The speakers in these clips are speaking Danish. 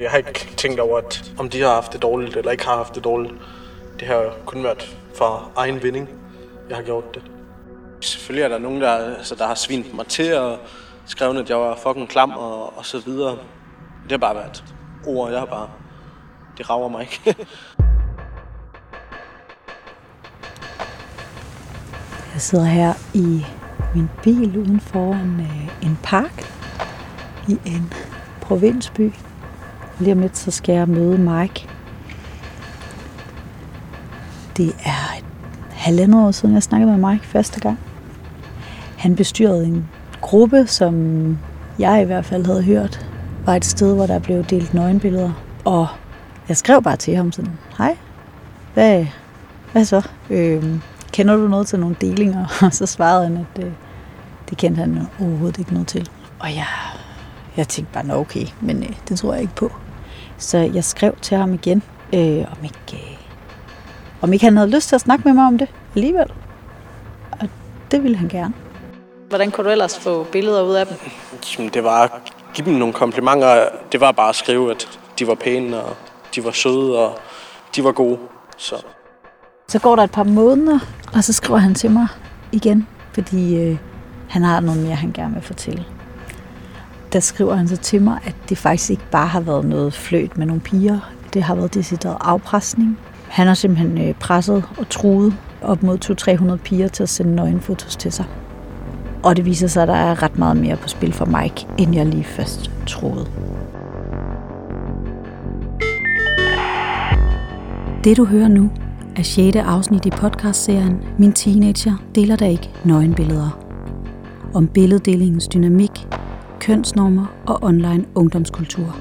Jeg har ikke tænkt over, at om de har haft det dårligt eller ikke har haft det dårligt. Det har kun været for egen vinding, jeg har gjort det. Selvfølgelig er der nogen, der, altså, der har svint mig til og skrevet, at jeg var fucking klam og, og så videre. Det har bare været ord, jeg har bare... Det rager mig ikke. Jeg sidder her i min bil uden foran øh, en park i en provinsby. Lige om lidt så skal jeg møde Mike. Det er et halvandet år siden, jeg snakkede med Mike første gang. Han bestyrede en gruppe, som jeg i hvert fald havde hørt, var et sted, hvor der blev delt nøgenbilleder. Og jeg skrev bare til ham sådan, hej, hvad, hvad så? Øhm, kender du noget til nogle delinger? Og så svarede han, at øh, det kendte han overhovedet ikke noget til. Og jeg, jeg tænkte bare, nå okay, men øh, det tror jeg ikke på. Så jeg skrev til ham igen, øh, om, ikke, øh, om ikke han havde lyst til at snakke med mig om det alligevel. Og det ville han gerne. Hvordan kunne du ellers få billeder ud af dem? Jamen, det var at give dem nogle komplimenter. Det var bare at skrive, at de var pæne, og de var søde, og de var gode. Så Så går der et par måneder, og så skriver han til mig igen, fordi øh, han har noget mere, han gerne vil fortælle. Der skriver han så til mig, at det faktisk ikke bare har været noget fløjt med nogle piger. Det har været decideret afpresning. Han har simpelthen øh, presset og truet op mod 200-300 piger til at sende nøgenfotos til sig. Og det viser sig, at der er ret meget mere på spil for Mike, end jeg lige først troede. Det du hører nu er 6. afsnit i podcastserien Min teenager deler der ikke nøgenbilleder. Om billeddelingens dynamik, kønsnormer og online ungdomskultur.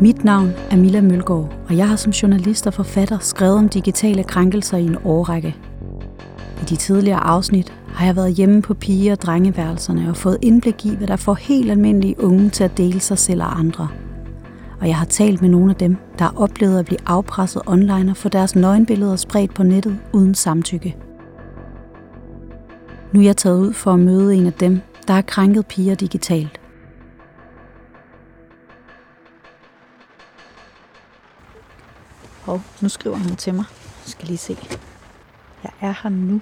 Mit navn er Mila Mølgaard, og jeg har som journalist og forfatter skrevet om digitale krænkelser i en årrække. I de tidligere afsnit har jeg været hjemme på pige- og drengeværelserne og fået indblik i, hvad der får helt almindelige unge til at dele sig selv og andre. Og jeg har talt med nogle af dem, der har oplevet at blive afpresset online og få deres nøgenbilleder spredt på nettet uden samtykke. Nu er jeg taget ud for at møde en af dem, der har krænket piger digitalt. Hov, nu skriver han til mig. Jeg skal lige se. Jeg er her nu.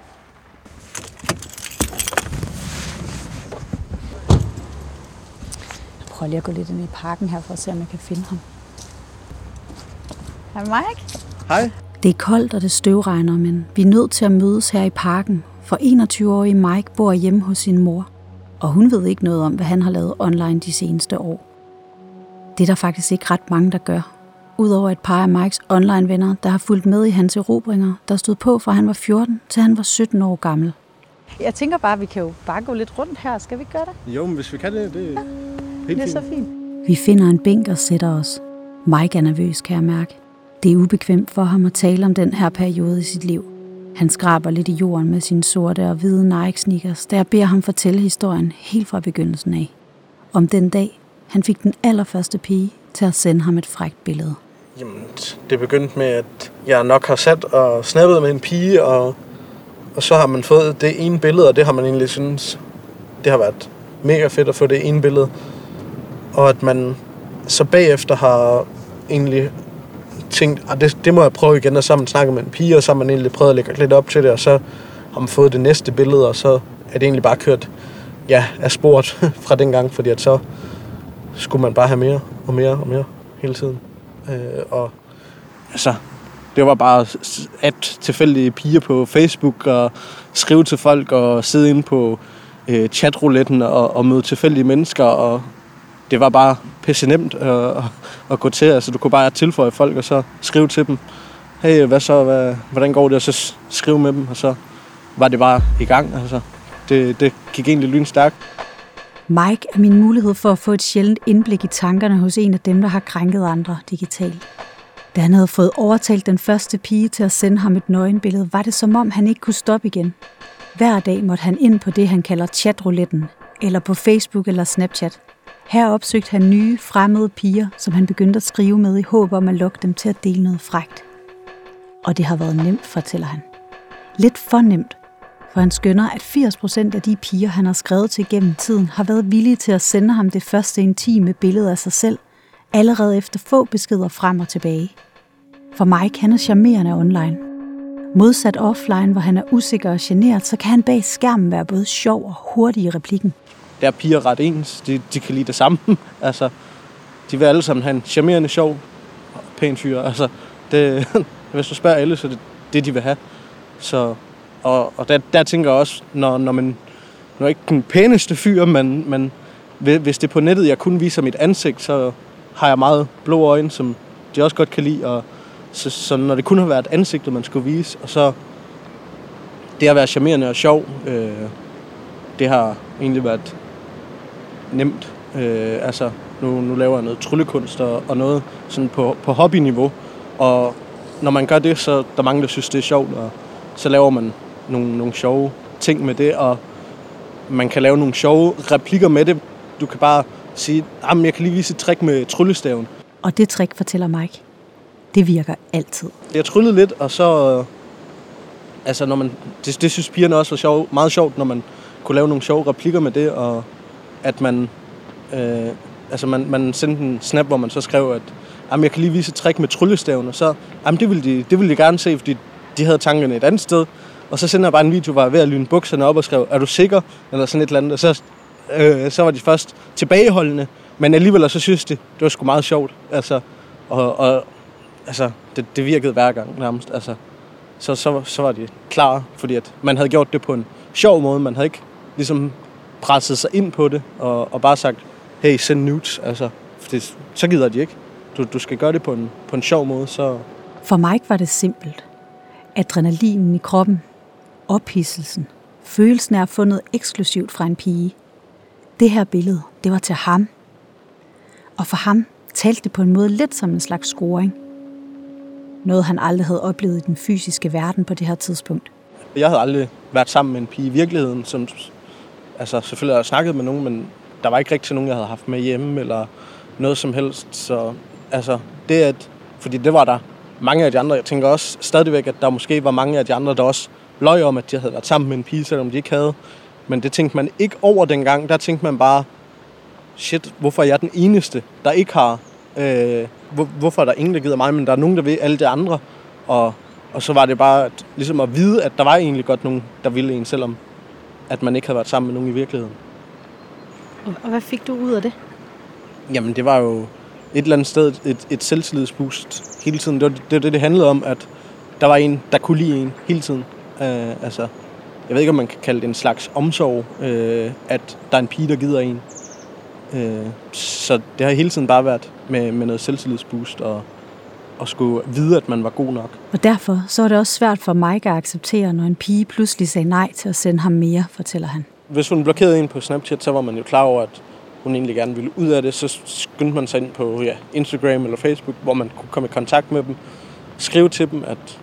Jeg prøver lige at gå lidt ind i parken her, for at se, om jeg kan finde ham. Hej Mike. hej. Det er koldt, og det støvregner, men vi er nødt til at mødes her i parken, for 21-årige Mike bor hjemme hos sin mor, og hun ved ikke noget om, hvad han har lavet online de seneste år. Det er der faktisk ikke ret mange, der gør. Udover et par af Mikes online-venner, der har fulgt med i hans erobringer, der stod på fra han var 14 til han var 17 år gammel. Jeg tænker bare, at vi kan jo bare gå lidt rundt her. Skal vi gøre det? Jo, men hvis vi kan det, det er helt Det er så fint. fint. Vi finder en bænk og sætter os. Mike er nervøs, kan jeg mærke. Det er ubekvemt for ham at tale om den her periode i sit liv. Han skraber lidt i jorden med sine sorte og hvide Nike sneakers, da jeg beder ham fortælle historien helt fra begyndelsen af. Om den dag, han fik den allerførste pige til at sende ham et frækt billede. Jamen, det begyndte med, at jeg nok har sat og snappet med en pige, og, og så har man fået det ene billede, og det har man egentlig synes, det har været mega fedt at få det ene billede. Og at man så bagefter har egentlig tænkt, at det, det må jeg prøve igen, og så har man snakket med en pige, og så har man egentlig prøvet at lægge lidt op til det, og så har man fået det næste billede, og så er det egentlig bare kørt ja, af sporet fra den gang, fordi at så skulle man bare have mere og mere og mere hele tiden. Øh, og altså, det var bare at tilfældige piger på Facebook og skrive til folk og sidde inde på øh, chatrouletten og, og møde tilfældige mennesker. Og det var bare pisse nemt øh, at, at gå til. Altså, du kunne bare tilføje folk og så skrive til dem. Hey, hvad så? Hvad, hvordan går det? Og så skrive med dem, og så var det bare i gang. Altså, det, det gik egentlig lynstærkt. Mike er min mulighed for at få et sjældent indblik i tankerne hos en af dem, der har krænket andre digitalt. Da han havde fået overtalt den første pige til at sende ham et nøgenbillede, var det som om han ikke kunne stoppe igen. Hver dag måtte han ind på det, han kalder chatrouletten, eller på Facebook eller Snapchat. Her opsøgte han nye, fremmede piger, som han begyndte at skrive med i håb om at lokke dem til at dele noget frægt. Og det har været nemt, fortæller han. Lidt for nemt. For han skønner, at 80% af de piger, han har skrevet til gennem tiden, har været villige til at sende ham det første intime billede af sig selv, allerede efter få beskeder frem og tilbage. For Mike, han er charmerende online. Modsat offline, hvor han er usikker og generet, så kan han bag skærmen være både sjov og hurtig i replikken. Der er piger ret ens. De, de kan lide det samme. altså, de vil alle sammen have en charmerende, sjov, pæn fyr. Altså, det, hvis du spørger alle, så er det det, de vil have. Så, og, og der, der tænker jeg også, når, når man når ikke den pæneste fyr, men, men hvis det er på nettet, jeg kun viser mit ansigt, så har jeg meget blå øjne, som de også godt kan lide. Og så, så når det kun har været ansigtet, man skulle vise, og så det at være charmerende og sjov, øh, det har egentlig været nemt. Øh, altså, nu, nu laver jeg noget tryllekunst og, og noget sådan på, på hobbyniveau. Og når man gør det, så er der mange, der synes, det er sjovt, og så laver man nogle, nogle sjove ting med det, og man kan lave nogle sjove replikker med det. Du kan bare sige, at jeg kan lige vise et trick med tryllestaven. Og det trick, fortæller Mike, det virker altid. Jeg tryllede lidt, og så... Øh, altså, når man, det, det synes pigerne også var sjov, meget sjovt, når man kunne lave nogle sjove replikker med det, og at man... Øh, altså, man, man sendte en snap, hvor man så skrev, at jamen, jeg kan lige vise et trick med tryllestaven, og så, jamen, det ville, de, det ville de gerne se, fordi de havde tankerne et andet sted. Og så sender jeg bare en video, hvor jeg var ved at lyne bukserne op og skrev, er du sikker? Eller sådan et eller andet. Og så, øh, så var de først tilbageholdende, men alligevel så synes de, det var sgu meget sjovt. Altså, og, og altså, det, det virkede hver gang nærmest. Altså, så, så, så var de klar, fordi at man havde gjort det på en sjov måde. Man havde ikke ligesom presset sig ind på det, og, og bare sagt, hey, send nudes. Altså, for det, så gider de ikke. Du, du skal gøre det på en, på en sjov måde, så... For Mike var det simpelt. Adrenalinen i kroppen, ophidselsen, følelsen af at fundet eksklusivt fra en pige. Det her billede, det var til ham. Og for ham talte det på en måde lidt som en slags scoring. Noget han aldrig havde oplevet i den fysiske verden på det her tidspunkt. Jeg havde aldrig været sammen med en pige i virkeligheden, som altså selvfølgelig har jeg snakket med nogen, men der var ikke rigtig nogen, jeg havde haft med hjemme, eller noget som helst. Så altså, det at, fordi det var der mange af de andre. Jeg tænker også stadigvæk, at der måske var mange af de andre, der også løj om, at de havde været sammen med en pige, selvom de ikke havde. Men det tænkte man ikke over dengang. Der tænkte man bare, shit, hvorfor er jeg den eneste, der ikke har... Øh, hvor, hvorfor er der ingen, der gider mig, men der er nogen, der vil alle de andre. Og, og så var det bare at, ligesom at vide, at der var egentlig godt nogen, der ville en, selvom at man ikke havde været sammen med nogen i virkeligheden. Og hvad fik du ud af det? Jamen, det var jo et eller andet sted et, et selvtillidsboost hele tiden. Det var det, det, det handlede om, at der var en, der kunne lide en hele tiden. Uh, altså, jeg ved ikke, om man kan kalde det en slags omsorg, uh, at der er en pige, der gider en. Uh, så det har hele tiden bare været med, med noget selvtillidsboost og, og skulle vide, at man var god nok. Og derfor så er det også svært for Mike at acceptere, når en pige pludselig sagde nej til at sende ham mere, fortæller han. Hvis hun blokerede en på Snapchat, så var man jo klar over, at hun egentlig gerne ville ud af det. Så skyndte man sig ind på ja, Instagram eller Facebook, hvor man kunne komme i kontakt med dem. Skrive til dem, at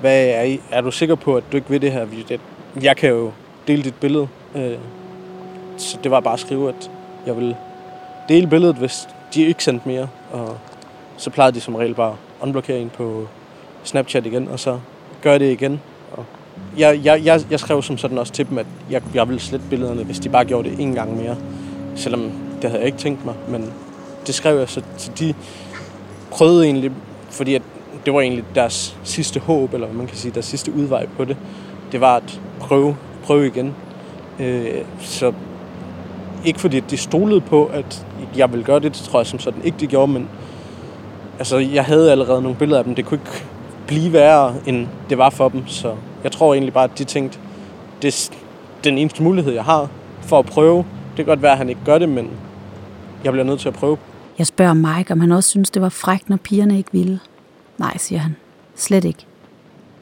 hvad er, I? er du sikker på, at du ikke vil det her? Jeg kan jo dele dit billede. Øh, så det var bare at skrive, at jeg vil dele billedet, hvis de ikke sendte mere. Og så plejede de som regel bare at unblokere en på Snapchat igen, og så gør det igen. Og jeg, jeg, jeg, jeg skrev som sådan også til dem, at jeg, jeg ville slette billederne, hvis de bare gjorde det en gang mere. Selvom det havde jeg ikke tænkt mig, men det skrev jeg, så, så de prøvede egentlig, fordi at det var egentlig deres sidste håb, eller man kan sige deres sidste udvej på det. Det var at prøve, prøve igen. Øh, så ikke fordi de stolede på, at jeg ville gøre det, det tror jeg som sådan ikke de gjorde, men altså, jeg havde allerede nogle billeder af dem. Det kunne ikke blive værre, end det var for dem. Så jeg tror egentlig bare, at de tænkte, det er den eneste mulighed, jeg har for at prøve. Det kan godt være, at han ikke gør det, men jeg bliver nødt til at prøve. Jeg spørger Mike, om han også synes, det var frækt, når pigerne ikke ville. Nej, siger han. Slet ikke.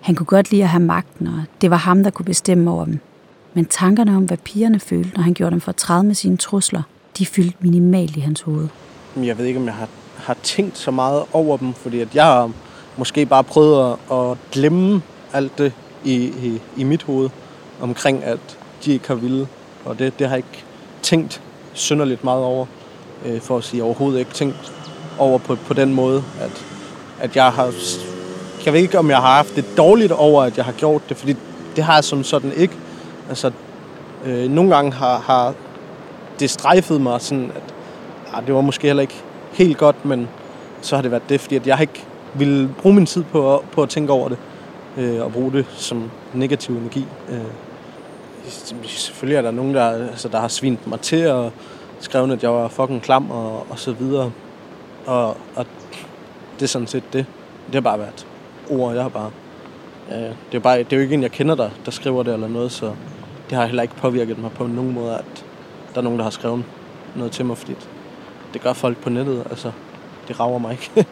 Han kunne godt lide at have magten, og det var ham, der kunne bestemme over dem. Men tankerne om, hvad pigerne følte, når han gjorde dem for træde med sine trusler, de fyldte minimalt i hans hoved. Jeg ved ikke, om jeg har, har tænkt så meget over dem, fordi at jeg har måske bare prøvet at, at glemme alt det i, i, i mit hoved omkring, at de ikke har ville. Og det, det har jeg ikke tænkt synderligt meget over, øh, for at sige overhovedet ikke tænkt over på, på den måde, at, at jeg har... Jeg ved ikke, om jeg har haft det dårligt over, at jeg har gjort det, fordi det har jeg som sådan ikke. Altså, øh, nogle gange har, har det strejfet mig sådan, at ah, det var måske heller ikke helt godt, men så har det været det, fordi at jeg ikke ville bruge min tid på, på at tænke over det, øh, og bruge det som negativ energi. Øh, selvfølgelig er der nogen, der, altså, der har svint mig til, og skrevet, at jeg var fucking klam, og, og så videre. Og, og det er sådan set det. Det har bare været ord, jeg har bare... Øh, det, er bare, det er jo ikke en, jeg kender, der, der skriver det eller noget, så det har heller ikke påvirket mig på nogen måde, at der er nogen, der har skrevet noget til mig, fordi det gør folk på nettet. Altså, det rager mig ikke.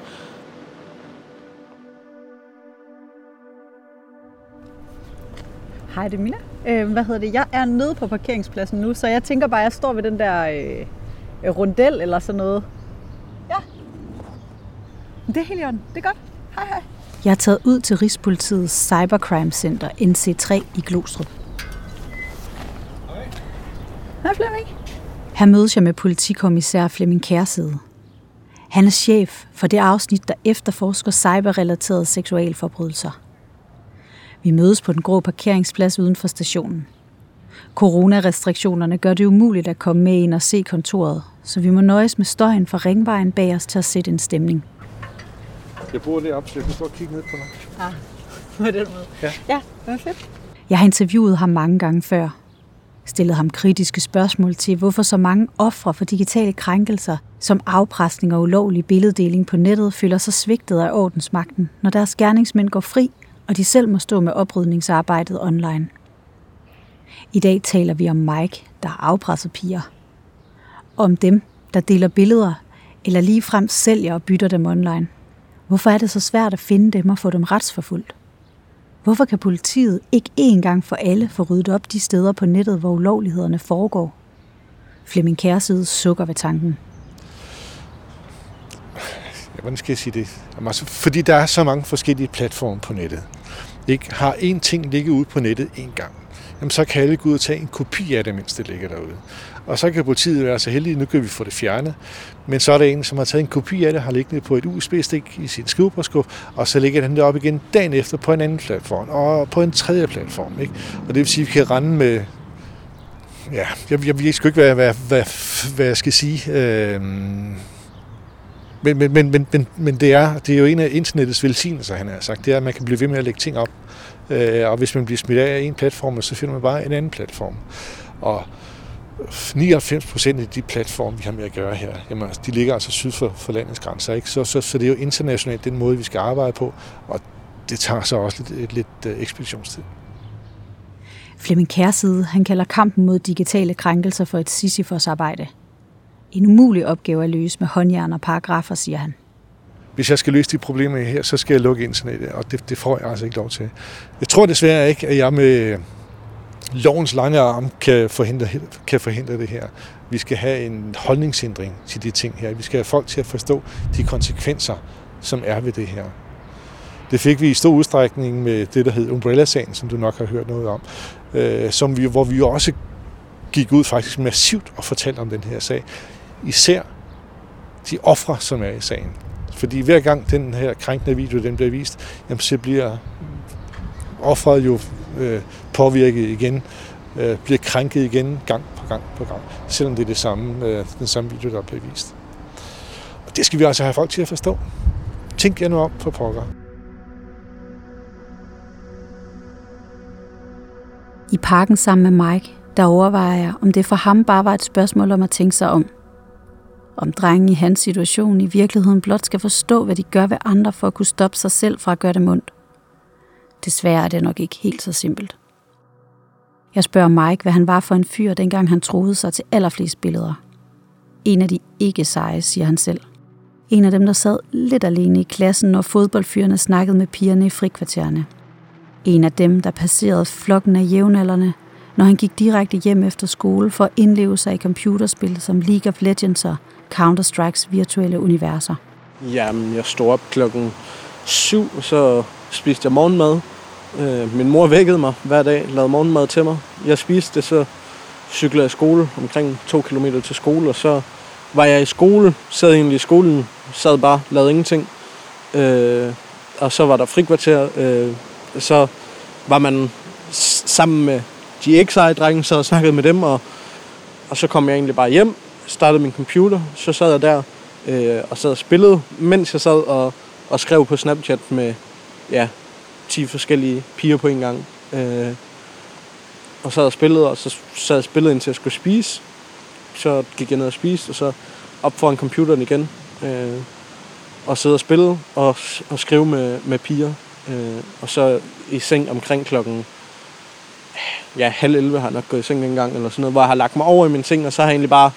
Hej, det er Mina. Øh, hvad hedder det? Jeg er nede på parkeringspladsen nu, så jeg tænker bare, at jeg står ved den der øh, rundel eller sådan noget. Ja. Det er helt i orden. Det er godt. Hej, hej. Jeg er taget ud til Rigspolitiets Cybercrime Center, NC3 i Glostrup. Hej Flemming. Her mødes jeg med politikommissær Flemming Kærside. Han er chef for det afsnit, der efterforsker cyberrelaterede seksualforbrydelser. Vi mødes på den grå parkeringsplads uden for stationen. Coronarestriktionerne gør det umuligt at komme med ind og se kontoret, så vi må nøjes med støjen fra ringvejen bag os til at sætte en stemning. Jeg bor deroppe, så jeg kan stå og kigge ned på dig. Ah, på den måde. Ja. Ja, det var fedt. Jeg har interviewet ham mange gange før. Stillet ham kritiske spørgsmål til, hvorfor så mange ofre for digitale krænkelser, som afpresning og ulovlig billeddeling på nettet, føler sig svigtet af ordensmagten, når deres gerningsmænd går fri, og de selv må stå med oprydningsarbejdet online. I dag taler vi om Mike, der har afpresset piger. Om dem, der deler billeder, eller ligefrem sælger og bytter dem online. Hvorfor er det så svært at finde dem og få dem retsforfulgt? Hvorfor kan politiet ikke én gang for alle få ryddet op de steder på nettet, hvor ulovlighederne foregår? Flemming Kærside sukker ved tanken. Ja, hvordan skal jeg sige det? Jamen, altså, fordi der er så mange forskellige platforme på nettet. Ikke? Har én ting ligget ude på nettet én gang, jamen, så kan alle gå ud og tage en kopi af det, mens det ligger derude. Og så kan politiet være så heldige, nu kan vi få det fjernet. Men så er der en, som har taget en kopi af det, har liggende på et USB-stik i sin skrivebordskuffe, og så ligger den der op igen dagen efter på en anden platform, og på en tredje platform. Ikke? Og det vil sige, at vi kan rende med ja, jeg, jeg, jeg skal ikke, være, hvad, hvad, hvad jeg skal sige. Øh, men, men, men, men, men, men det, er, det er jo en af internettets velsignelser, han har sagt. Det er, at man kan blive ved med at lægge ting op. Øh, og hvis man bliver smidt af en platform, så finder man bare en anden platform. Og 99 procent af de platforme, vi har med at gøre her, jamen, altså, de ligger altså syd for, for landets grænser. Ikke? Så, så, så det er jo internationalt den måde, vi skal arbejde på, og det tager så også lidt, lidt lidt ekspeditionstid. Flemming Kærside, han kalder kampen mod digitale krænkelser for et Sisyfos arbejde. En umulig opgave at løse med håndjern og paragrafer, siger han. Hvis jeg skal løse de problemer her, så skal jeg lukke internettet, og det, det får jeg altså ikke lov til. Jeg tror desværre ikke, at jeg med lovens lange arm kan forhindre, kan forhindre det her. Vi skal have en holdningsændring til de ting her. Vi skal have folk til at forstå de konsekvenser, som er ved det her. Det fik vi i stor udstrækning med det, der hed Umbrella-sagen, som du nok har hørt noget om, øh, som vi, hvor vi også gik ud faktisk massivt og fortalte om den her sag. Især de ofre, som er i sagen. Fordi hver gang den her krænkende video den bliver vist, jamen, så bliver offeret jo øh, påvirket igen, øh, bliver krænket igen gang på gang på gang, selvom det er det samme, øh, den samme video, der bliver vist. Og det skal vi altså have folk til at forstå. Tænk jer nu om på pokker. I parken sammen med Mike, der overvejer jeg, om det for ham bare var et spørgsmål om at tænke sig om. Om drengen i hans situation i virkeligheden blot skal forstå, hvad de gør ved andre for at kunne stoppe sig selv fra at gøre det ondt. Desværre er det nok ikke helt så simpelt. Jeg spørger Mike, hvad han var for en fyr, dengang han troede sig til allerflest billeder. En af de ikke seje, siger han selv. En af dem, der sad lidt alene i klassen, når fodboldfyrene snakkede med pigerne i frikvartererne. En af dem, der passerede flokken af jævnaldrende, når han gik direkte hjem efter skole for at indleve sig i computerspil som League of Legends og Counter-Strikes virtuelle universer. Jamen, jeg stod op klokken syv, så spiste jeg morgenmad. Øh, min mor vækkede mig hver dag, lavede morgenmad til mig. Jeg spiste det, så cyklede jeg i skole, omkring to kilometer til skole, og så var jeg i skole, sad egentlig i skolen, sad bare, lavede ingenting. Øh, og så var der frikvarter, øh, så var man sammen med de ikke seje drenge, så og snakkede med dem, og, og så kom jeg egentlig bare hjem, startede min computer, så sad jeg der øh, og sad og spillede, mens jeg sad og, og skrev på Snapchat med ja, 10 forskellige piger på en gang. Øh, og sad og spillede, og så sad jeg og spillede indtil jeg skulle spise. Så gik jeg ned og spiste, og så op foran computeren igen. Øh, og sidde og spille og, og skrive med, med piger. Øh, og så i seng omkring klokken ja, halv 11 har jeg nok gået i seng en gang, eller sådan noget, hvor jeg har lagt mig over i min seng, og så har jeg egentlig bare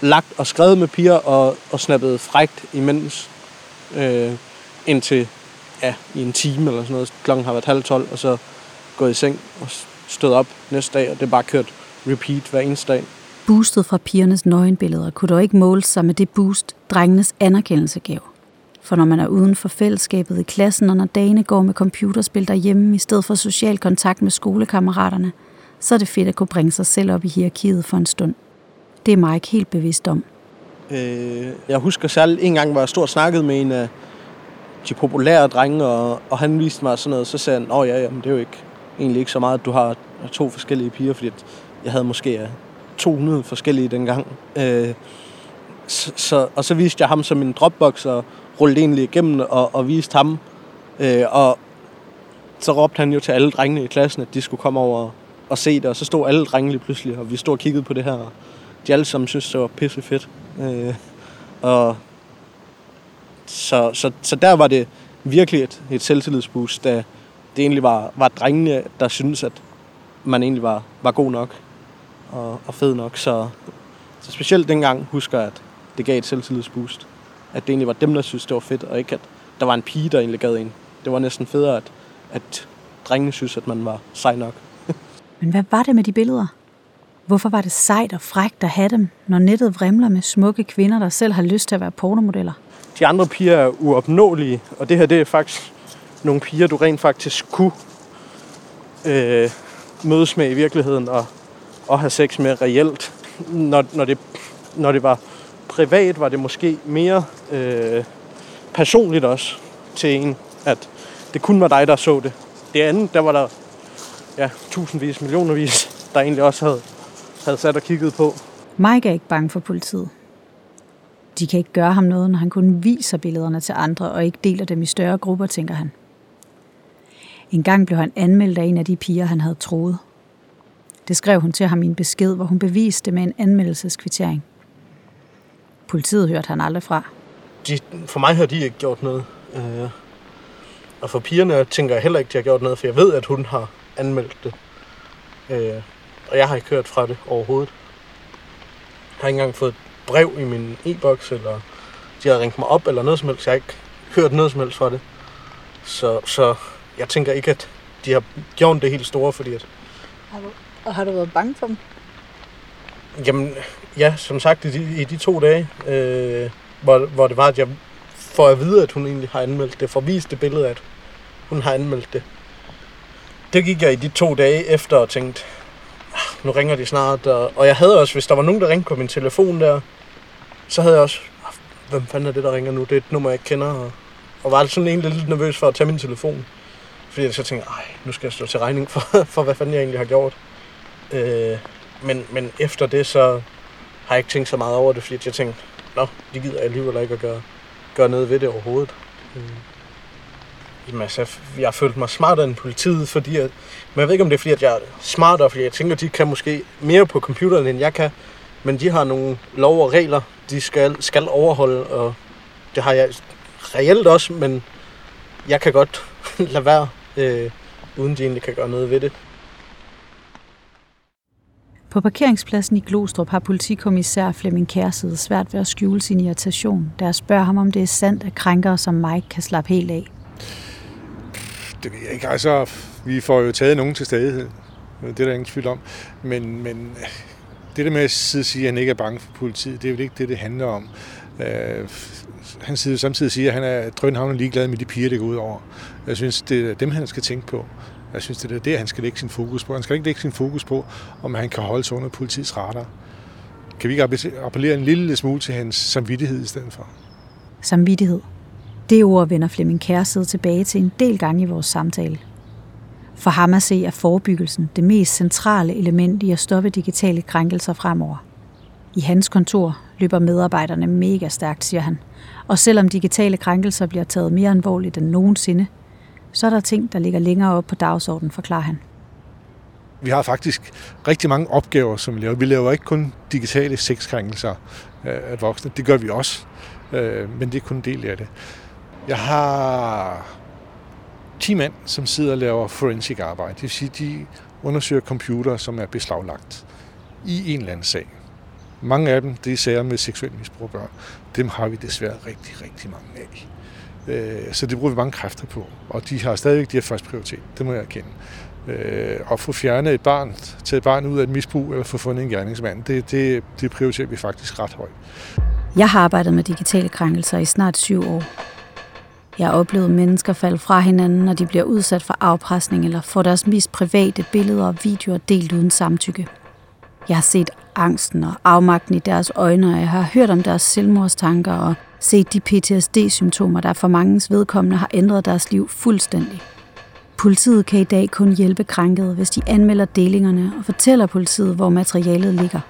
lagt og skrevet med piger og, og snappet frægt imens. Øh, indtil ja, i en time eller sådan noget. Klokken har været halv tolv, og så gået i seng og stået op næste dag, og det er bare kørt repeat hver eneste dag. Boostet fra pigernes nøgenbilleder kunne dog ikke måle sig med det boost, drengenes anerkendelse gav. For når man er uden for fællesskabet i klassen, og når dagene går med computerspil derhjemme i stedet for social kontakt med skolekammeraterne, så er det fedt at kunne bringe sig selv op i hierarkiet for en stund. Det er Mike helt bevidst om. Øh, jeg husker særligt en gang, hvor jeg stod og snakkede med en af de populære drenge, og, og han viste mig sådan noget, så sagde han, åh ja, jamen, det er jo ikke, egentlig ikke så meget, at du har to forskellige piger, fordi jeg havde måske 200 forskellige dengang. Øh, så, så, og så viste jeg ham som en dropbox, og rullede egentlig igennem og, og viste ham. Øh, og så råbte han jo til alle drengene i klassen, at de skulle komme over og se det, og så stod alle drengene pludselig, og vi stod og kiggede på det her, og de alle sammen synes det var pisse fedt. Øh, og så, så, så der var det virkelig et, et selvtillidsboost, da det egentlig var, var drengene, der synes at man egentlig var, var god nok og, og fed nok. Så, så specielt dengang husker jeg, at det gav et selvtillidsboost. At det egentlig var dem, der synes det var fedt, og ikke at der var en pige, der egentlig gad en. Det var næsten federe, at, at drengene synes, at man var sej nok. Men hvad var det med de billeder? Hvorfor var det sejt og frækt at have dem, når nettet vrimler med smukke kvinder, der selv har lyst til at være pornomodeller? De andre piger er uopnåelige, og det her det er faktisk nogle piger, du rent faktisk kunne øh, mødes med i virkeligheden og, og have sex med reelt. Når, når, det, når det var privat, var det måske mere øh, personligt også til en, at det kun var dig, der så det. Det andet, der var der ja, tusindvis, millionervis, der egentlig også havde, havde sat og kigget på. Mike er ikke bange for politiet. De kan ikke gøre ham noget, når han kun viser billederne til andre og ikke deler dem i større grupper, tænker han. En gang blev han anmeldt af en af de piger, han havde troet. Det skrev hun til ham i en besked, hvor hun beviste med en anmeldelseskvittering. Politiet hørte han aldrig fra. De, for mig har de ikke gjort noget. Øh, og for pigerne tænker jeg heller ikke, de har gjort noget, for jeg ved, at hun har anmeldt det. Øh, og jeg har ikke hørt fra det overhovedet. Jeg har ikke engang fået et brev i min e-boks, eller de har ringt mig op, eller noget som helst. Jeg har ikke hørt noget som helst fra det. Så, så jeg tænker ikke, at de har gjort det helt store, fordi at... Har du, og har du været bange for dem? Jamen, ja, som sagt, i de, i de to dage, øh, hvor, hvor det var, at jeg får at vide, at hun egentlig har anmeldt det, får vist det billede, at hun har anmeldt det. Det gik jeg i de to dage efter og tænkte, ah, nu ringer de snart. Og, og jeg havde også, hvis der var nogen, der ringte på min telefon der, så havde jeg også, ah, hvem fanden er det, der ringer nu? Det er et nummer, jeg ikke kender. Og, og var sådan egentlig lidt nervøs for at tage min telefon. Fordi jeg så tænkte, ej, nu skal jeg stå til regning for, for hvad fanden jeg egentlig har gjort. Øh, men, men efter det, så har jeg ikke tænkt så meget over det, fordi jeg tænkte, nå, det gider jeg alligevel ikke at gøre, gøre noget ved det overhovedet. Øh. Jamen altså, jeg har følt mig smartere end politiet, fordi at, men jeg ved ikke, om det er, fordi at jeg er smartere, fordi jeg tænker, de kan måske mere på computeren, end jeg kan. Men de har nogle lov og regler, de skal, skal overholde, og det har jeg reelt også, men jeg kan godt lade være, øh, uden de egentlig kan gøre noget ved det. På parkeringspladsen i Glostrup har politikommissær Flemming Kærside svært ved at skjule sin irritation, da jeg spørger ham, om det er sandt, at krænkere som Mike kan slappe helt af. Det ved jeg ikke. Altså, vi får jo taget nogen til stadighed. Det er der ingen tvivl om. Men, men det der med at sige, at han ikke er bange for politiet, det er vel ikke det, det handler om. Øh, han siger samtidig siger, at han er drønhavnen ligeglad med de piger, det går ud over. Jeg synes, det er dem, han skal tænke på. Jeg synes, det er det, han skal lægge sin fokus på. Han skal ikke lægge sin fokus på, om han kan holde sig under politiets radar. Kan vi ikke appellere en lille smule til hans samvittighed i stedet for? Samvittighed. Det ord vender Flemming Kærside tilbage til en del gange i vores samtale. For ham at se er forebyggelsen det mest centrale element i at stoppe digitale krænkelser fremover. I hans kontor løber medarbejderne mega stærkt, siger han. Og selvom digitale krænkelser bliver taget mere alvorligt end nogensinde, så er der ting, der ligger længere op på dagsordenen, forklarer han. Vi har faktisk rigtig mange opgaver, som vi laver. Vi laver ikke kun digitale sexkrænkelser øh, af voksne. Det gør vi også, øh, men det er kun en del af det. Jeg har 10 mand, som sidder og laver forensic arbejde. Det vil sige, de undersøger computer, som er beslaglagt i en eller anden sag. Mange af dem, det er sager med seksuel misbrug af børn. Dem har vi desværre rigtig, rigtig mange af. Øh, så det bruger vi mange kræfter på. Og de har stadigvæk de her første prioritet. Det må jeg erkende. Øh, at få fjernet et barn, tage et barn ud af et misbrug, eller få fundet en gerningsmand, det, det, det prioriterer vi faktisk ret højt. Jeg har arbejdet med digitale krænkelser i snart syv år. Jeg har oplevet mennesker falde fra hinanden, når de bliver udsat for afpresning eller får deres mest private billeder og videoer delt uden samtykke. Jeg har set angsten og afmagten i deres øjne, og jeg har hørt om deres selvmordstanker og set de PTSD-symptomer, der for mangens vedkommende har ændret deres liv fuldstændig. Politiet kan i dag kun hjælpe krænkede, hvis de anmelder delingerne og fortæller politiet, hvor materialet ligger.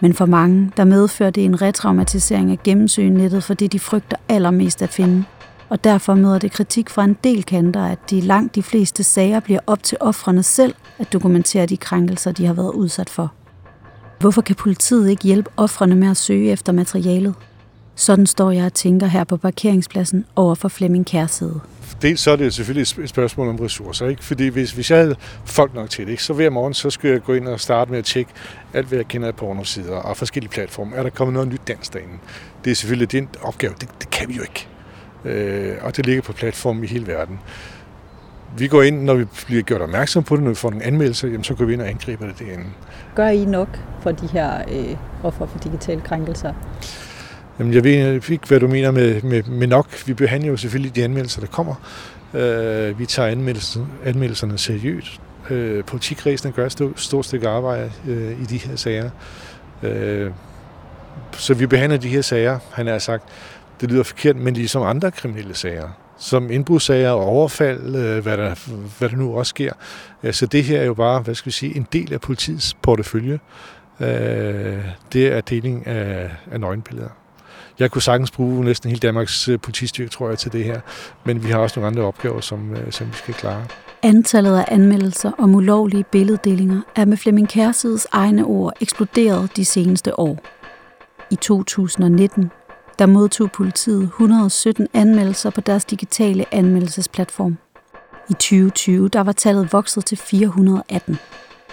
Men for mange, der medfører det en retraumatisering at gennemsøge nettet for det, de frygter allermest at finde. Og derfor møder det kritik fra en del kanter, at de langt de fleste sager bliver op til offrene selv at dokumentere de krænkelser, de har været udsat for. Hvorfor kan politiet ikke hjælpe offrene med at søge efter materialet? Sådan står jeg og tænker her på parkeringspladsen over for Flemming Kærside. Dels så er det selvfølgelig et spørgsmål om ressourcer, ikke? fordi hvis, hvis jeg havde folk nok til det, ikke? så hver morgen så skulle jeg gå ind og starte med at tjekke alt, hvad jeg kender af pornosider og forskellige platforme. Er der kommet noget nyt dansk derinde? Det er selvfølgelig en opgave, det, det kan vi jo ikke. Øh, og det ligger på platformen i hele verden. Vi går ind, når vi bliver gjort opmærksom på det, når vi får nogle anmeldelser, jamen, så går vi ind og angriber det derinde. Gør I nok for de her øh, offer for digitale krænkelser? Jamen, jeg ved ikke, hvad du mener med, med, med nok. Vi behandler jo selvfølgelig de anmeldelser, der kommer. Øh, vi tager anmeldelserne, anmeldelserne seriøst. Øh, politikredsene gør et stort, stort stykke arbejde øh, i de her sager. Øh, så vi behandler de her sager, han har sagt, det lyder forkert, men ligesom andre kriminelle sager som indbrudssager og overfald, øh, hvad der, hvad der nu også sker. Øh, så det her er jo bare, hvad skal vi sige, en del af politiets portefølje. Øh, det er deling af, af nøgenbilleder. Jeg kunne sagtens bruge næsten hele Danmarks øh, politistyrke, tror jeg, til det her. Men vi har også nogle andre opgaver, som, øh, som vi skal klare. Antallet af anmeldelser om ulovlige billeddelinger er med Flemming Kærsides egne ord eksploderet de seneste år. I 2019 der modtog politiet 117 anmeldelser på deres digitale anmeldelsesplatform. I 2020 der var tallet vokset til 418.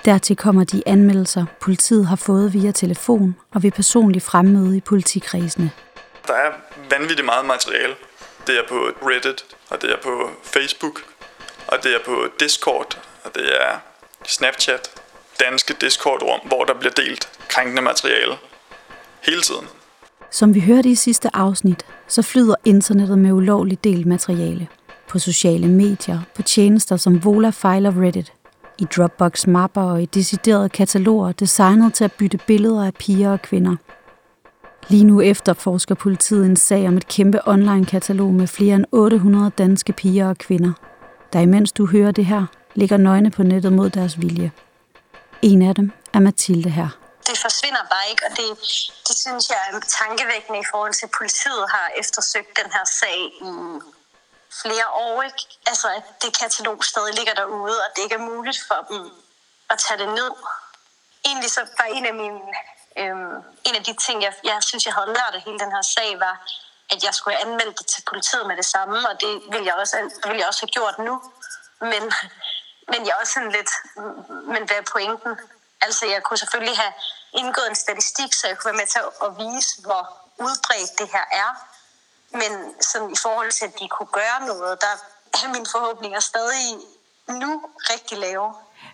Dertil kommer de anmeldelser, politiet har fået via telefon og ved personlig fremmøde i politikredsene. Der er vanvittigt meget materiale. Det er på Reddit, og det er på Facebook, og det er på Discord, og det er Snapchat, danske Discord-rum, hvor der bliver delt krænkende materiale hele tiden. Som vi hørte i sidste afsnit, så flyder internettet med ulovligt delt materiale. På sociale medier, på tjenester som Vola File og Reddit, i Dropbox-mapper og i deciderede kataloger designet til at bytte billeder af piger og kvinder. Lige nu efterforsker politiet en sag om et kæmpe online-katalog med flere end 800 danske piger og kvinder, der imens du hører det her, ligger nøgne på nettet mod deres vilje. En af dem er Mathilde her det forsvinder bare ikke, og det, det synes jeg er tankevækkende i forhold til, at politiet har eftersøgt den her sag i flere år. Ikke? Altså, at det katalog stadig ligger derude, og det ikke er muligt for dem at tage det ned. Egentlig så var en af mine, øhm, en af de ting, jeg, jeg synes, jeg havde lært af hele den her sag, var, at jeg skulle anmelde det til politiet med det samme, og det ville jeg også, ville jeg også have gjort nu. Men, men jeg er også sådan lidt, men hvad er pointen? Altså, jeg kunne selvfølgelig have indgået en statistik, så jeg kunne være med til at vise, hvor udbredt det her er. Men sådan i forhold til, at de kunne gøre noget, der er mine forhåbninger stadig nu rigtig lave.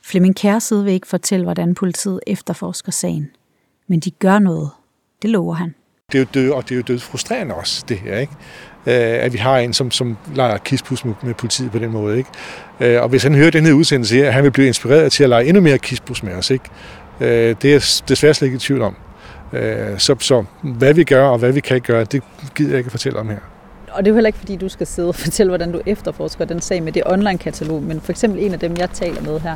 Flemming Kærside vil ikke fortælle, hvordan politiet efterforsker sagen. Men de gør noget. Det lover han. Det er jo død, og det er jo død frustrerende også, det her, ikke? Øh, at vi har en, som, som leger kispus med, med politiet på den måde. Ikke? Øh, og hvis han hører den her udsendelse her, han vil blive inspireret til at lege endnu mere kispus med os. Ikke? Øh, det er desværre slet ikke i tvivl om. Så, så hvad vi gør og hvad vi kan gøre, det gider jeg ikke fortælle om her. og det er jo heller ikke, fordi du skal sidde og fortælle, hvordan du efterforsker den sag med det online-katalog, men for eksempel en af dem, jeg taler med her,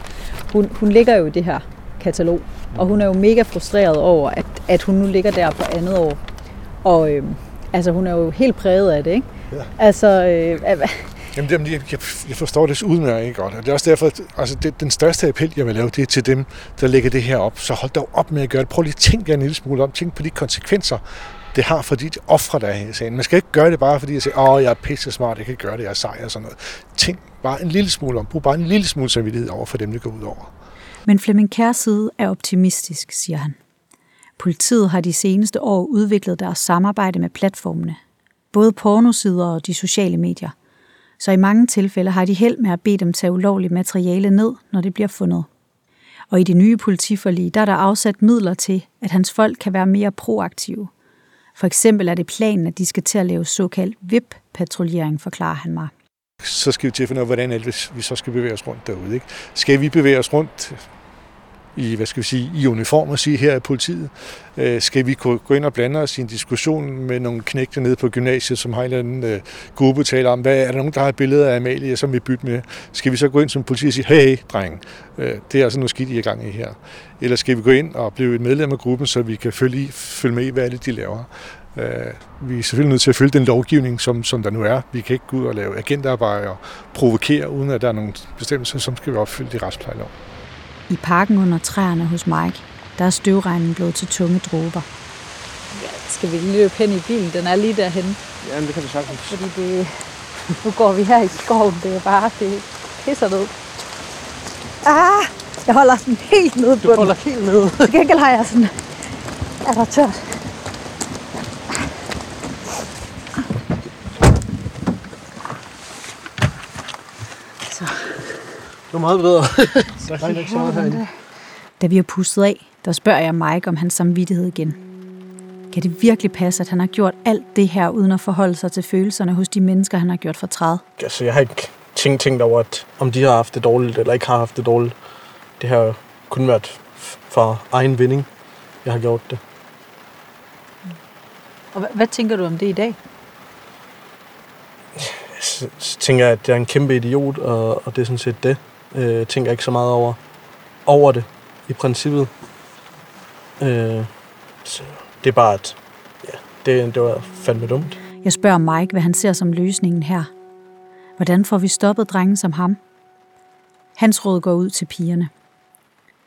hun, hun ligger jo i det her katalog, og hun er jo mega frustreret over, at, at hun nu ligger der på andet år. Og øh, altså, hun er jo helt præget af det, ikke? Ja. Altså, øh, Jamen, jamen jeg, jeg forstår det udmærket godt, og det er også derfor, at altså, det, den største appel, jeg vil lave, det er til dem, der lægger det her op. Så hold dog op med at gøre det. Prøv lige at tænke jer en lille smule om. Tænk på de konsekvenser, det har for de ofre, der er i sagen. Man skal ikke gøre det bare, fordi jeg siger, åh, jeg er pisse smart, jeg kan gøre det, jeg er sej og sådan noget. Tænk bare en lille smule om. Brug bare en lille smule samvittighed over for dem, det går ud over. Men Flemming Kærside er optimistisk, siger han. Politiet har de seneste år udviklet deres samarbejde med platformene. Både pornosider og de sociale medier. Så i mange tilfælde har de held med at bede dem tage ulovligt materiale ned, når det bliver fundet. Og i det nye politiforlig, der er der afsat midler til, at hans folk kan være mere proaktive. For eksempel er det planen, at de skal til at lave såkaldt VIP-patruljering, forklarer han mig. Så skal vi til at finde ud af, hvordan vi så skal bevæge os rundt derude. Ikke? Skal vi bevæge os rundt i, hvad skal vi sige, i uniform og sige, her er politiet. Øh, skal vi gå ind og blande os i en diskussion med nogle knægte nede på gymnasiet, som har en eller anden øh, gruppe taler om, hvad er der nogen, der har billeder af Amalie, som vi bytte med? Skal vi så gå ind som politi og sige, hey, hey dreng, øh, det er altså noget skidt, I er gang i her. Eller skal vi gå ind og blive et medlem af gruppen, så vi kan følge, følge med i, hvad er det, de laver? Øh, vi er selvfølgelig nødt til at følge den lovgivning, som, som der nu er. Vi kan ikke gå ud og lave agentarbejde og provokere, uden at der er nogle bestemmelser, som skal vi opfylde i retsplejeloven. I parken under træerne hos Mike, der er støvregnen blevet til tunge dråber. Ja, skal vi lige løbe hen i bilen? Den er lige derhen. Ja, det kan vi sagtens. Fordi det, nu går vi her i skoven. Det er bare, det pisser ned. Ah, jeg holder sådan helt nede på Du holder helt nede. Til gengæld har jeg sådan, er der tørt. Var meget bedre. der er ikke så meget herinde. Da vi har pustet af, der spørger jeg Mike om hans samvittighed igen. Kan det virkelig passe, at han har gjort alt det her, uden at forholde sig til følelserne hos de mennesker, han har gjort fortræd? Altså, jeg har ikke tænkt, tænkt over, at om de har haft det dårligt, eller ikke har haft det dårligt. Det har kun været for egen vinding, jeg har gjort det. Og hvad, hvad tænker du om det i dag? Så, så tænker jeg, at jeg er en kæmpe idiot, og, og det er sådan set det. Øh, tænker ikke så meget over, over det, i princippet. Øh, så det er bare, at ja, det, det var fandme dumt. Jeg spørger Mike, hvad han ser som løsningen her. Hvordan får vi stoppet drengen som ham? Hans råd går ud til pigerne.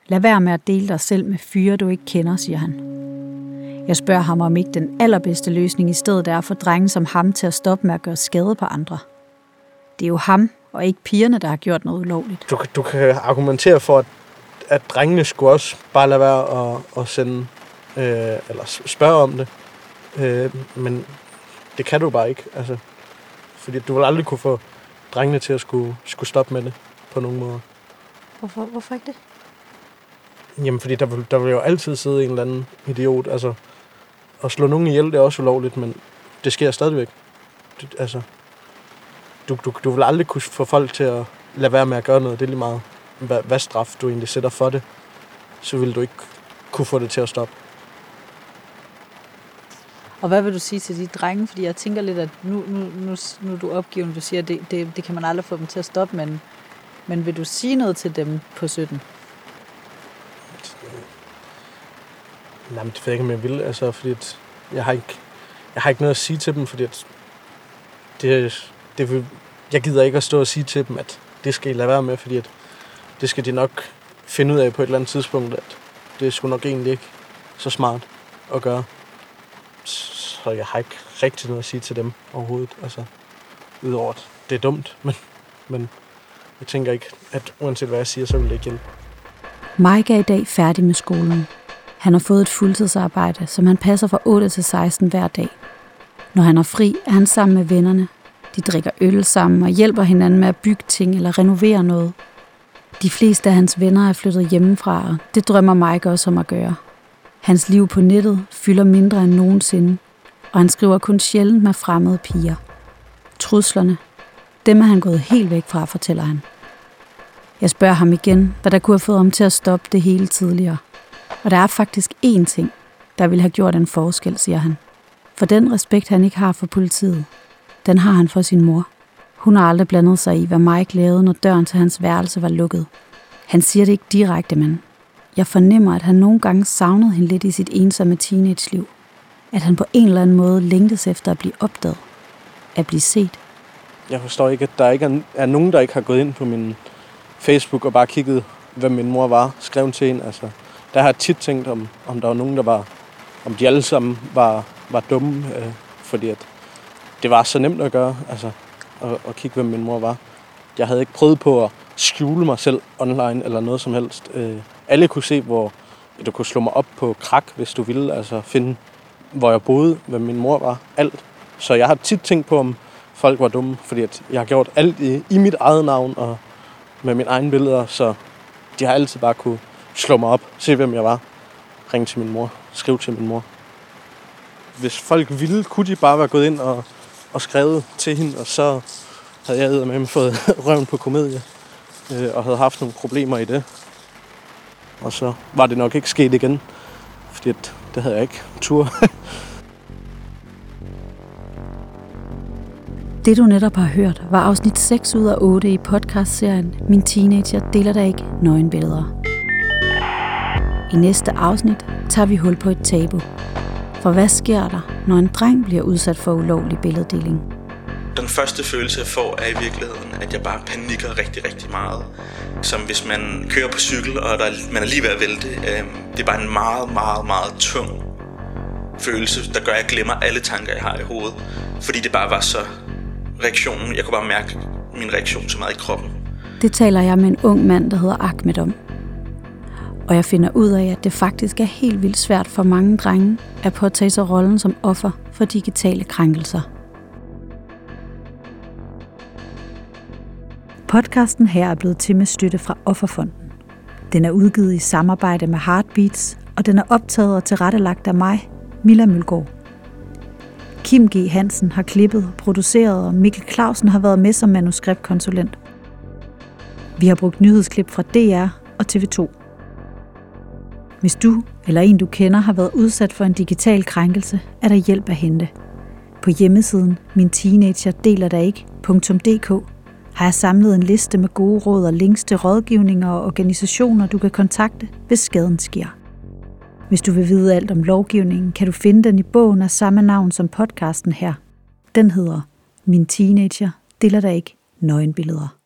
Lad være med at dele dig selv med fyre, du ikke kender, siger han. Jeg spørger ham, om ikke den allerbedste løsning i stedet er at få drengen som ham til at stoppe med at gøre skade på andre. Det er jo ham, og ikke pigerne, der har gjort noget ulovligt. Du, kan- du kan argumentere for, at, at drengene skulle også bare lade være at, at sende, øh, eller spørge om det. Øh, men det kan du bare ikke. Altså, fordi du vil aldrig kunne få drengene til at skulle, skulle stoppe med det på nogen måde. Hvorfor, hvorfor ikke det? Jamen, fordi der vil, der vil jo altid sidde en eller anden idiot. Altså, at slå nogen ihjel, det er også ulovligt, men det sker stadigvæk. Det, altså, du, du, du vil aldrig kunne få folk til at lade være med at gøre noget. Det er lige meget, hvad, hvad straf du egentlig sætter for det. Så vil du ikke kunne få det til at stoppe. Og hvad vil du sige til de drenge? Fordi jeg tænker lidt, at nu, nu, nu, nu er du opgivende, du siger, at det, det, det kan man aldrig få dem til at stoppe, men, men vil du sige noget til dem på 17? Nej, men det ved jeg ikke, om jeg vil. Altså, fordi at jeg har ikke, jeg har ikke noget at sige til dem, fordi at det, det vil, jeg gider ikke at stå og sige til dem, at det skal I lade være med, fordi at det skal de nok finde ud af på et eller andet tidspunkt, at det skulle nok egentlig ikke så smart at gøre. Så jeg har ikke rigtig noget at sige til dem overhovedet. Altså, udover at det er dumt, men, men jeg tænker ikke, at uanset hvad jeg siger, så vil det ikke hjælpe. Mike er i dag færdig med skolen. Han har fået et fuldtidsarbejde, som han passer fra 8 til 16 hver dag. Når han er fri, er han sammen med vennerne. De drikker øl sammen og hjælper hinanden med at bygge ting eller renovere noget. De fleste af hans venner er flyttet hjemmefra, og det drømmer Mike også om at gøre. Hans liv på nettet fylder mindre end nogensinde, og han skriver kun sjældent med fremmede piger. Truslerne, dem er han gået helt væk fra, fortæller han. Jeg spørger ham igen, hvad der kunne have fået ham til at stoppe det hele tidligere. Og der er faktisk én ting, der ville have gjort en forskel, siger han. For den respekt, han ikke har for politiet, den har han for sin mor. Hun har aldrig blandet sig i, hvad Mike lavede, når døren til hans værelse var lukket. Han siger det ikke direkte, men jeg fornemmer, at han nogle gange savnede hende lidt i sit ensomme teenage-liv. At han på en eller anden måde længtes efter at blive opdaget. At blive set. Jeg forstår ikke, at der ikke er, nogen, der ikke har gået ind på min Facebook og bare kigget, hvad min mor var, skrevet til en. Altså, der har jeg tit tænkt, om, om der var nogen, der var, om de alle sammen var, var dumme, øh, fordi at det var så nemt at gøre, altså, at, at kigge, hvem min mor var. Jeg havde ikke prøvet på at skjule mig selv online eller noget som helst. Øh, alle kunne se, hvor du kunne slå mig op på krak, hvis du ville, altså finde, hvor jeg boede, hvem min mor var, alt. Så jeg har tit tænkt på, om folk var dumme, fordi at jeg har gjort alt i, i mit eget navn og med mine egne billeder, så de har altid bare kunne slå mig op, se hvem jeg var, ringe til min mor, skrive til min mor. Hvis folk ville, kunne de bare være gået ind og, og skrevet til hende, og så havde jeg med fået røven på komedie, øh, og havde haft nogle problemer i det. Og så var det nok ikke sket igen, fordi at, det havde jeg ikke tur. Det du netop har hørt var afsnit 6 ud af 8 i podcastserien Min teenager deler der ikke nøgenbilleder. I næste afsnit tager vi hul på et tabu. For hvad sker der, når en dreng bliver udsat for ulovlig billeddeling? Den første følelse, jeg får, er i virkeligheden, at jeg bare panikker rigtig, rigtig meget. Som hvis man kører på cykel, og der, man er lige ved at vælte. Øh, det er bare en meget, meget, meget tung følelse, der gør, at jeg glemmer alle tanker, jeg har i hovedet. Fordi det bare var så reaktionen. Jeg kunne bare mærke min reaktion så meget i kroppen. Det taler jeg med en ung mand, der hedder Ahmed om. Og jeg finder ud af, at det faktisk er helt vildt svært for mange drenge at påtage sig rollen som offer for digitale krænkelser. Podcasten her er blevet til med støtte fra Offerfonden. Den er udgivet i samarbejde med Heartbeats, og den er optaget og tilrettelagt af mig, Milla Mølgaard. Kim G. Hansen har klippet og produceret, og Mikkel Clausen har været med som manuskriptkonsulent. Vi har brugt nyhedsklip fra DR og TV2. Hvis du eller en du kender har været udsat for en digital krænkelse, er der hjælp at hente. På hjemmesiden min teenager deler der ikke.dk har jeg samlet en liste med gode råd og links til rådgivninger og organisationer, du kan kontakte, hvis skaden sker. Hvis du vil vide alt om lovgivningen, kan du finde den i bogen af samme navn som podcasten her. Den hedder Min teenager deler der ikke nøgenbilleder.